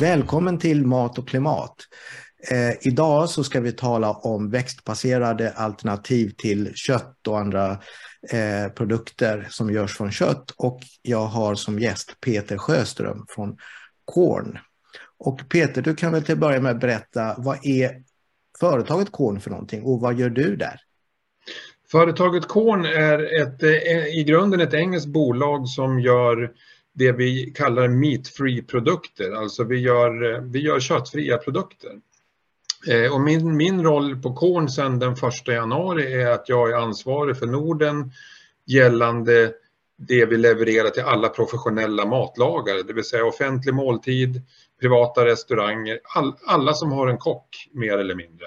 Välkommen till Mat och klimat. Eh, idag så ska vi tala om växtbaserade alternativ till kött och andra eh, produkter som görs från kött. Och jag har som gäst Peter Sjöström från Korn. Och Peter, du kan väl till att börja med berätta vad är företaget Korn för någonting och vad gör du där? Företaget Korn är ett, eh, i grunden ett engelskt bolag som gör det vi kallar meat-free produkter, alltså vi gör, vi gör köttfria produkter. Eh, och min, min roll på Korn sedan den 1 januari är att jag är ansvarig för Norden gällande det vi levererar till alla professionella matlagare, det vill säga offentlig måltid, privata restauranger, all, alla som har en kock mer eller mindre.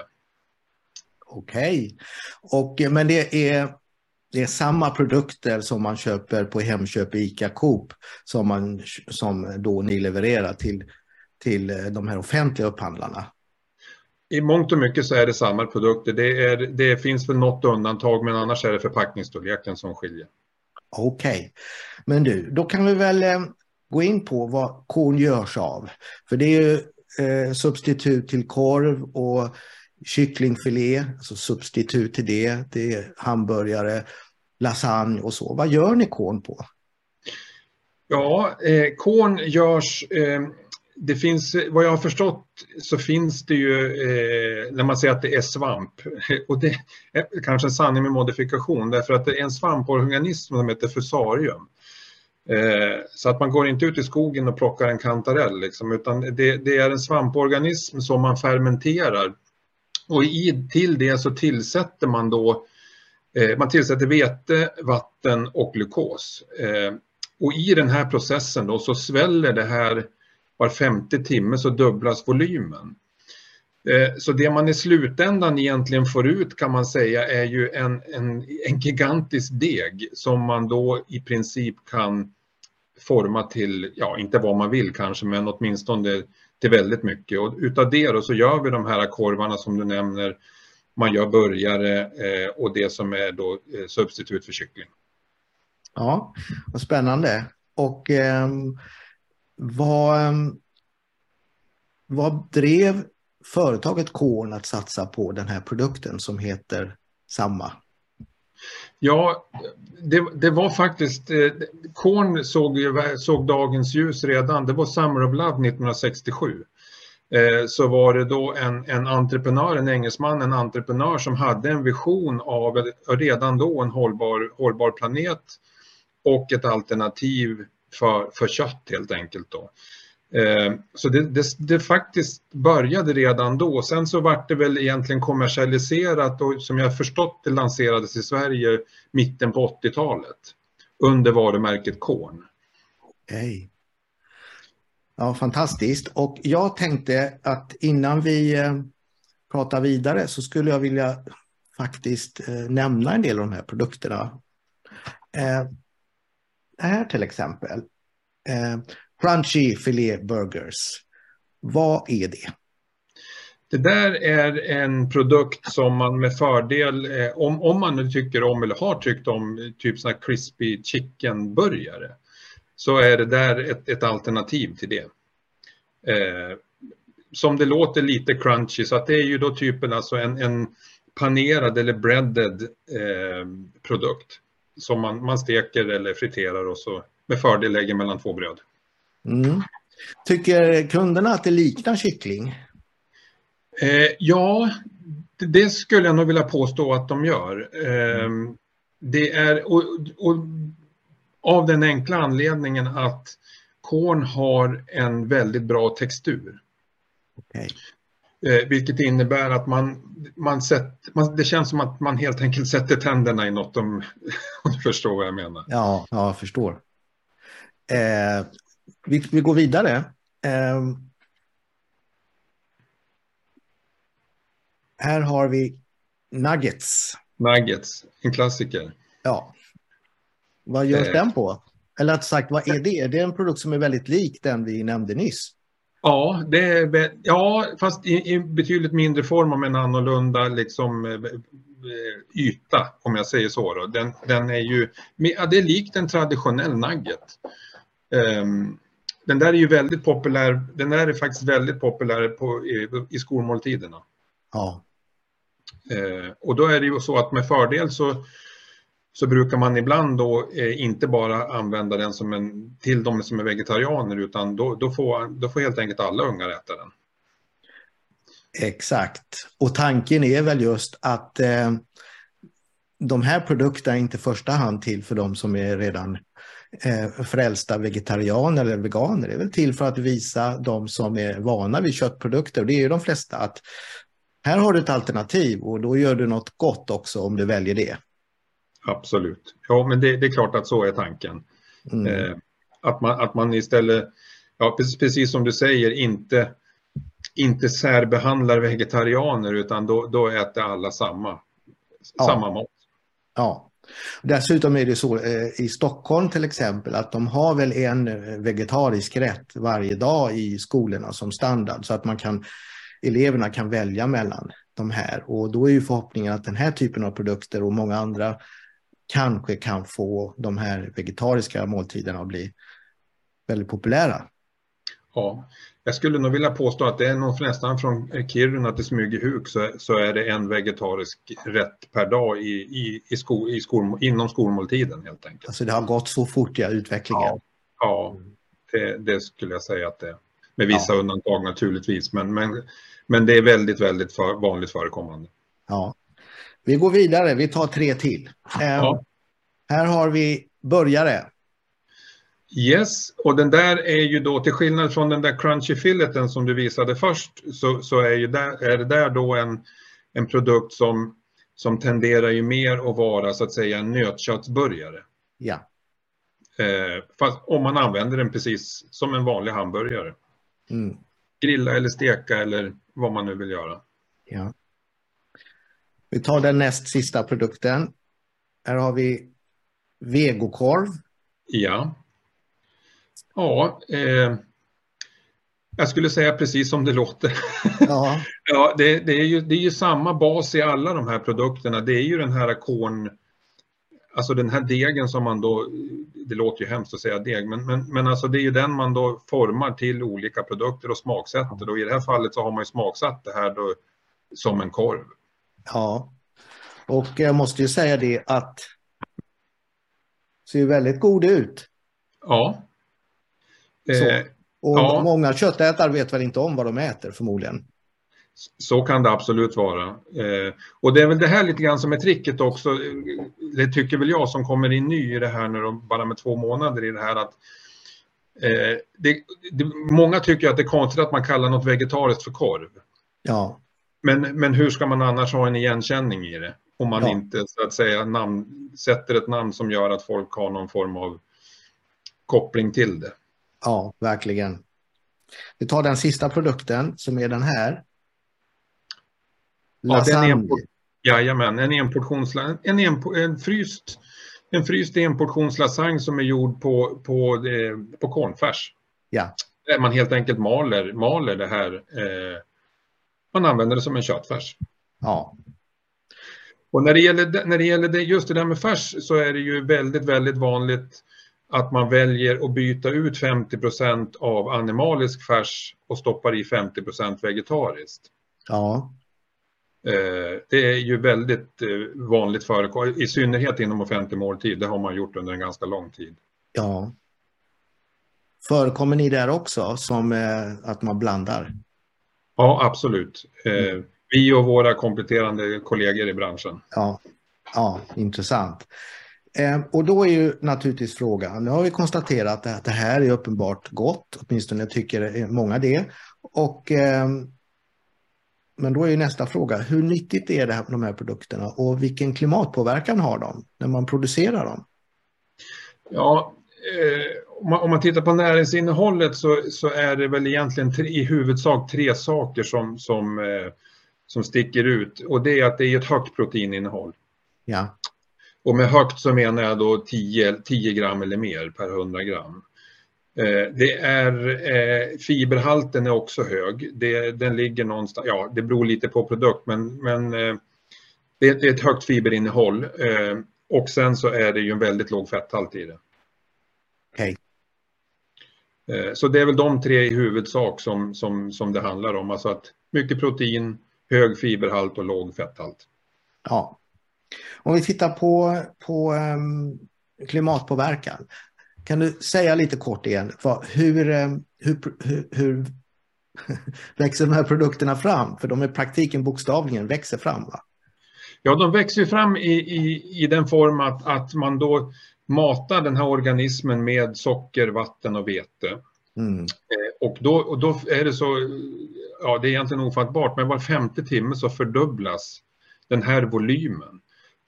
Okej, okay. men det är det är samma produkter som man köper på Hemköp, Ica, Coop som, man, som då ni levererar till, till de här offentliga upphandlarna. I mångt och mycket så är det samma produkter. Det, är, det finns väl något undantag men annars är det förpackningsstorleken som skiljer. Okej, okay. men du, då kan vi väl eh, gå in på vad korn görs av. För det är ju eh, substitut till korv och kycklingfilé, alltså substitut till det. Det är hamburgare lasagne och så. Vad gör ni korn på? Ja, eh, korn görs eh, det finns, vad jag har förstått så finns det ju, eh, när man säger att det är svamp, och det är kanske en sanning med modifikation därför att det är en svamporganism som heter fusarium. Eh, så att man går inte ut i skogen och plockar en kantarell liksom, utan det, det, är en svamporganism som man fermenterar. Och i, till det så tillsätter man då Eh, Eh, man tillsätter vete, vatten och glukos. Eh, och i den här processen då så sväller det här var femte timme så dubblas volymen. Eh, så det man i slutändan egentligen får ut kan man säga är ju en, en, en gigantisk deg som man då i princip kan forma till, ja inte vad man vill kanske, men åtminstone till väldigt mycket. Och utav det då så gör vi de här korvarna som du nämner man gör burgare eh, och det som är då eh, substitut för kyckling. Ja, vad spännande. Och eh, vad, ehm, vad drev företaget Korn att satsa på den här produkten som heter samma? Ja, det, det var faktiskt, eh, Korn såg, såg dagens ljus redan, det var Summer of Love 1967. Eh, så var det då en, en entreprenör, en engelsman, en entreprenör som hade en vision av redan då en hållbar, hållbar planet och ett alternativ för, för kött helt enkelt. Då. Eh, så det, det, det, faktiskt började redan då. Sen så vart det väl egentligen kommersialiserat och som jag förstått det lanserades i Sverige mitten på 80-talet under varumärket Korn. Hey. Ja, fantastiskt. Och jag tänkte att innan vi eh, pratar vidare så skulle jag vilja faktiskt eh, nämna en del av de här produkterna. Eh, här till exempel. Eh, crunchy Filet Burgers. Vad är det? Det där är en produkt som man med fördel, eh, om, om man nu tycker om eller har tyckt om typ sådana crispy chicken burgare så är det där ett, ett alternativ till det. Eh, som det låter lite crunchy, så att det är ju då typen alltså en, en panerad eller breaded eh, produkt som man, man steker eller friterar och så med fördel lägger mellan två bröd. Mm. Tycker kunderna att det liknar kyckling? Eh, ja, det skulle jag nog vilja påstå att de gör. Eh, det är, och, och av den enkla anledningen att korn har en väldigt bra textur. Okay. Eh, vilket innebär att man, man, sätt, man, det känns som att man helt enkelt sätter tänderna i något om, om du förstår vad jag menar. Ja, ja jag förstår. Eh, vi, vi går vidare. Eh, här har vi nuggets. Nuggets, en klassiker. Ja. Vad görs eh. den på? Eller rätt sagt, vad är det? Det är en produkt som är väldigt lik den vi nämnde nyss. Ja, det är, ja fast i, i betydligt mindre form och med en annorlunda liksom, eh, yta, om jag säger så. Då. Den, den är ju, ja, det är likt en traditionell nugget. Um, den där är ju väldigt populär. Den där är faktiskt väldigt populär på, i, i skolmåltiderna. Ja. Eh, och då är det ju så att med fördel så, så brukar man ibland då eh, inte bara använda den som en, till de som är vegetarianer utan då, då, får, då får helt enkelt alla ungar äta den. Exakt. Och tanken är väl just att eh, de här produkterna är inte i första hand till för de som är redan eh, frälsta vegetarianer eller veganer. Det är väl till för att visa de som är vana vid köttprodukter, och det är ju de flesta, att här har du ett alternativ och då gör du något gott också om du väljer det. Absolut. Ja, men det, det är klart att så är tanken. Mm. Eh, att, man, att man istället, ja, precis, precis som du säger, inte, inte särbehandlar vegetarianer utan då, då äter alla samma, ja. samma mat. Ja. Dessutom är det så eh, i Stockholm till exempel att de har väl en vegetarisk rätt varje dag i skolorna som standard så att man kan eleverna kan välja mellan de här och då är ju förhoppningen att den här typen av produkter och många andra kanske kan få de här vegetariska måltiderna att bli väldigt populära. Ja, jag skulle nog vilja påstå att det är nog nästan från Kiruna till Smygehuk så, så är det en vegetarisk rätt per dag i, i, i, sko, i skol, inom skolmåltiden helt enkelt. Alltså det har gått så fort i utvecklingen? Ja, ja det, det, skulle jag säga att det är. Med vissa ja. undantag naturligtvis, men, men, men det är väldigt, väldigt för, vanligt förekommande. Ja. Vi går vidare, vi tar tre till. Ja. Eh, här har vi börjare. Yes, och den där är ju då till skillnad från den där crunchy filleten som du visade först så, så är, ju där, är det där då en, en produkt som, som tenderar ju mer att vara så att säga en nötköttsburgare. Ja. Eh, fast om man använder den precis som en vanlig hamburgare. Mm. Grilla eller steka eller vad man nu vill göra. Ja. Vi tar den näst sista produkten. Här har vi vegokorv. Ja. Ja, eh, jag skulle säga precis som det låter. Ja. ja, det, det, är ju, det är ju samma bas i alla de här produkterna. Det är ju den här korn, alltså den här degen som man då, det låter ju hemskt att säga deg, men, men, men alltså det är ju den man då formar till olika produkter och smaksätter. Och i det här fallet så har man ju smaksatt det här då som en korv. Ja, och jag måste ju säga det att ser väldigt god ut. Ja. Eh, och ja. många köttätare vet väl inte om vad de äter förmodligen. Så kan det absolut vara. Eh, och det är väl det här lite grann som är tricket också. Det tycker väl jag som kommer in ny i det här nu bara med två månader i det här att eh, det, det, många tycker att det är konstigt att man kallar något vegetariskt för korv. Ja. Men, men hur ska man annars ha en igenkänning i det? Om man ja. inte så att säga namn, sätter ett namn som gör att folk har någon form av koppling till det. Ja, verkligen. Vi tar den sista produkten som är den här. Lasagne. Ja, den är en, jajamän, en, enportions, en, en, en, fryst, en fryst enportionslasagne som är gjord på, på, eh, på kornfärs. Ja. Där man helt enkelt maler, maler det här. Eh, man använder det som en köttfärs. Ja. Och när det gäller, när det gäller det, just det där med färs så är det ju väldigt, väldigt vanligt att man väljer att byta ut 50% av animalisk färs och stoppar i 50% vegetariskt. Ja. Eh, det är ju väldigt eh, vanligt förekommande, i synnerhet inom offentlig måltid. Det har man gjort under en ganska lång tid. Ja. Förekommer ni där också, som eh, att man blandar? Ja, absolut. Mm. Vi och våra kompletterande kollegor i branschen. Ja, ja intressant. Eh, och då är ju naturligtvis frågan, nu har vi konstaterat att det här är uppenbart gott, åtminstone tycker många det. Och, eh, men då är ju nästa fråga, hur nyttigt är det här, de här produkterna och vilken klimatpåverkan har de när man producerar dem? Ja, eh, om, man, om, man, tittar på näringsinnehållet så, så är det väl egentligen tre, i huvudsak tre saker som, som, eh, som sticker ut och det är att det är ett högt proteininnehåll. Ja. Och med högt så menar jag då 10, 10 gram eller mer per 100 gram. Eh, det är, eh, fiberhalten är också hög. Det, den ligger någonstans, ja det beror lite på produkt men, men eh, det, det, är ett högt fiberinnehåll. Eh, och sen så är det ju en väldigt låg fetthalt i det. Okay. Eh, så det är väl de tre i huvudsak som, som, som det handlar om. Alltså att mycket protein, hög fiberhalt och låg fetthalt. Ja. Om vi tittar på, på um, klimatpåverkan. Kan du säga lite kort igen, vad, hur, um, hur, hur, hur växer de här produkterna fram? För de i praktiken bokstavligen växer fram va? Ja, de växer fram i, i, i den form att, att man då matar den här organismen med socker, vatten och vete. Mm. Eh, och, då, och då är det så, ja det är egentligen ofattbart, men var femte timme så fördubblas den här volymen.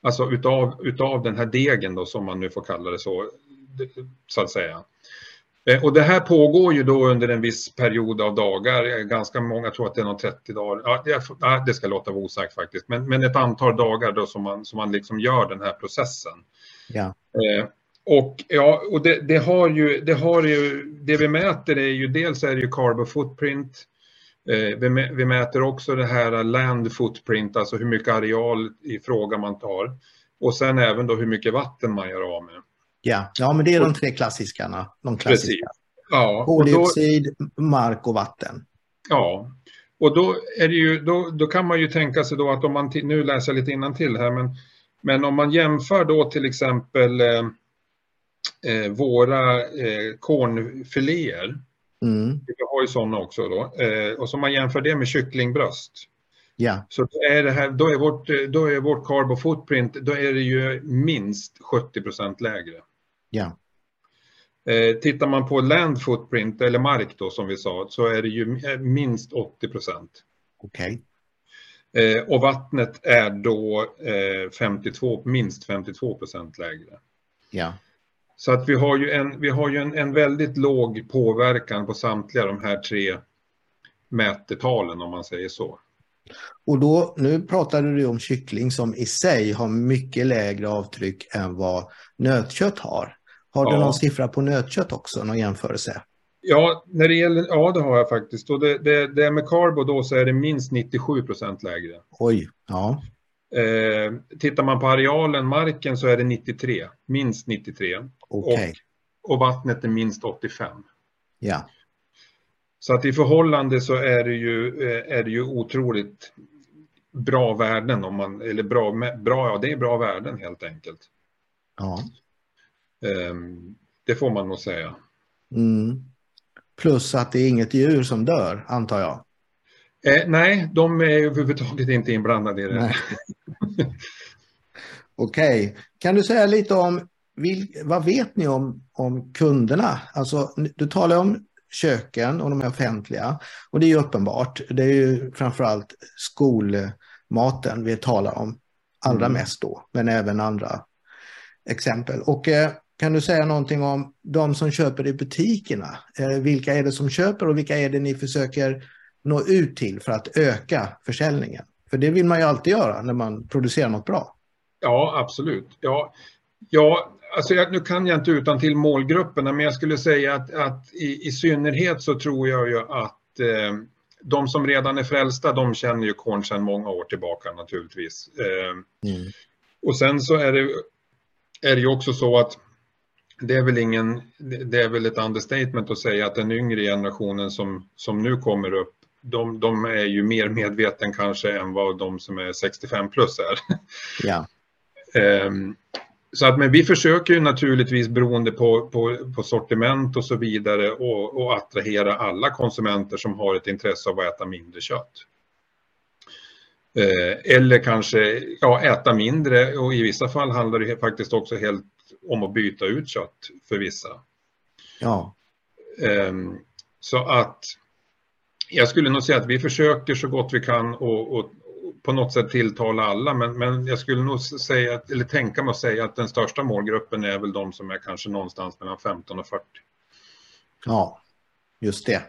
Alltså utav, utav den här degen då som man nu får kalla det så, så att säga. Eh, och det här pågår ju då under en viss period av dagar, eh, ganska många tror att det är någon 30 dagar, ja, det ska låta vara osagt faktiskt, men, men ett antal dagar då som man, som man liksom gör den här processen. Ja. Eh, och ja, och det, det, har ju, det har ju, det vi mäter är ju dels är det ju carbon footprint, eh, vi, vi, mäter också det här land footprint, alltså hur mycket areal i fråga man tar. Och sen även då hur mycket vatten man gör av med. Ja, ja men det är de tre klassiska. De klassiska. Ja, Koldioxid, då, mark och vatten. Ja, och då, är det ju, då, då kan man ju tänka sig då att om man, nu läser jag lite till här, men, men om man jämför då till exempel eh, eh, våra eh, kornfiléer, mm. vi har ju sådana också då, eh, och så man jämför det med kycklingbröst. Ja. Så är det här, då, är vårt, då är vårt carbon footprint, då är det ju minst 70 procent lägre. Ja. Eh, tittar man på land footprint, eller mark då som vi sa, så är det ju eh, minst 80 procent. Okej. Okay. Eh, och vattnet är då 52, minst 52 procent lägre. Ja. Så att vi har ju, en, vi har ju en, en väldigt låg påverkan på samtliga de här tre mätetalen om man säger så. Och då, nu pratade du om kyckling som i sig har mycket lägre avtryck än vad nötkött har. Har du någon siffra på nötkött också, någon jämförelse? Ja, när det gäller, ja det har jag faktiskt. Och det, det, det med karbo då så är det minst 97 procent lägre. Oj, ja. Eh, tittar man på arealen, marken, så är det 93, minst 93. Okay. Och, och vattnet är minst 85. Ja. Så att i förhållande så är det ju, eh, är det ju otroligt bra värden om man, eller bra, bra, ja det är bra värden helt enkelt. Ja. Um, det får man nog säga. Mm. Plus att det är inget djur som dör, antar jag. Eh, nej, de är överhuvudtaget inte inblandade i det. Okej, okay. kan du säga lite om vil, vad vet ni om, om kunderna? Alltså, du talar om köken och de är offentliga och det är ju uppenbart. Det är ju framförallt skolmaten vi talar om allra mm. mest då, men även andra exempel. Och eh, kan du säga någonting om de som köper i butikerna? Eh, vilka är det som köper och vilka är det ni försöker nå ut till för att öka försäljningen? För det vill man ju alltid göra när man producerar något bra. Ja, absolut. Ja, ja alltså jag, nu kan jag inte utan till målgrupperna, men jag skulle säga att, att i, i, synnerhet så tror jag ju att eh, de som redan är frälsta, de känner ju korn sedan många år tillbaka naturligtvis. Eh, mm. Och sen så är det, är det ju också så att det är väl ingen, det är väl ett understatement att säga att den yngre generationen som, som nu kommer upp de, de är ju mer medveten kanske än vad de som är 65 plus är. Ja. um, så att, men vi försöker ju naturligtvis beroende på, på, på sortiment och så vidare och, och, attrahera alla konsumenter som har ett intresse av att äta mindre kött. Eh, eller kanske ja, äta mindre och i vissa fall handlar det faktiskt också helt om att byta ut kött för vissa. Ja. Eh, så att jag skulle nog säga att vi försöker så gott vi kan och, och på något sätt tilltala alla, men, men jag skulle nog säga, eller tänka mig att säga att den största målgruppen är väl de som är kanske någonstans mellan 15 och 40. Ja, just det.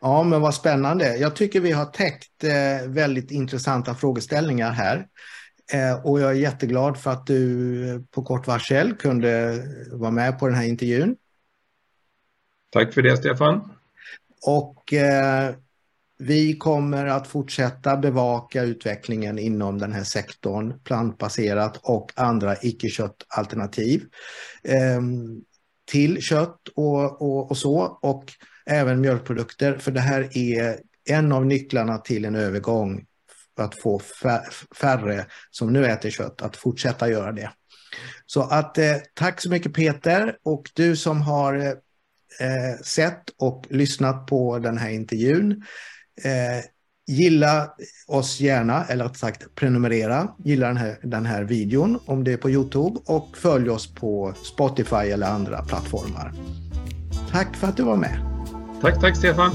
Ja, men vad spännande. Jag tycker vi har täckt eh, väldigt intressanta frågeställningar här. Eh, och jag är jätteglad för att du på kort varsel kunde vara med på den här intervjun. Tack för det, Stefan. Och eh, vi kommer att fortsätta bevaka utvecklingen inom den här sektorn, plantbaserat och andra icke-köttalternativ. Eh, till kött och, och, och så och även mjölkprodukter för det här är en av nycklarna till en övergång att få färre som nu äter kött att fortsätta göra det. Så att eh, tack så mycket Peter och du som har eh, sett och lyssnat på den här intervjun. Eh, gilla oss gärna, eller rätt sagt prenumerera, gilla den här, den här videon om det är på Youtube och följ oss på Spotify eller andra plattformar. Tack för att du var med. Tack, tack Stefan.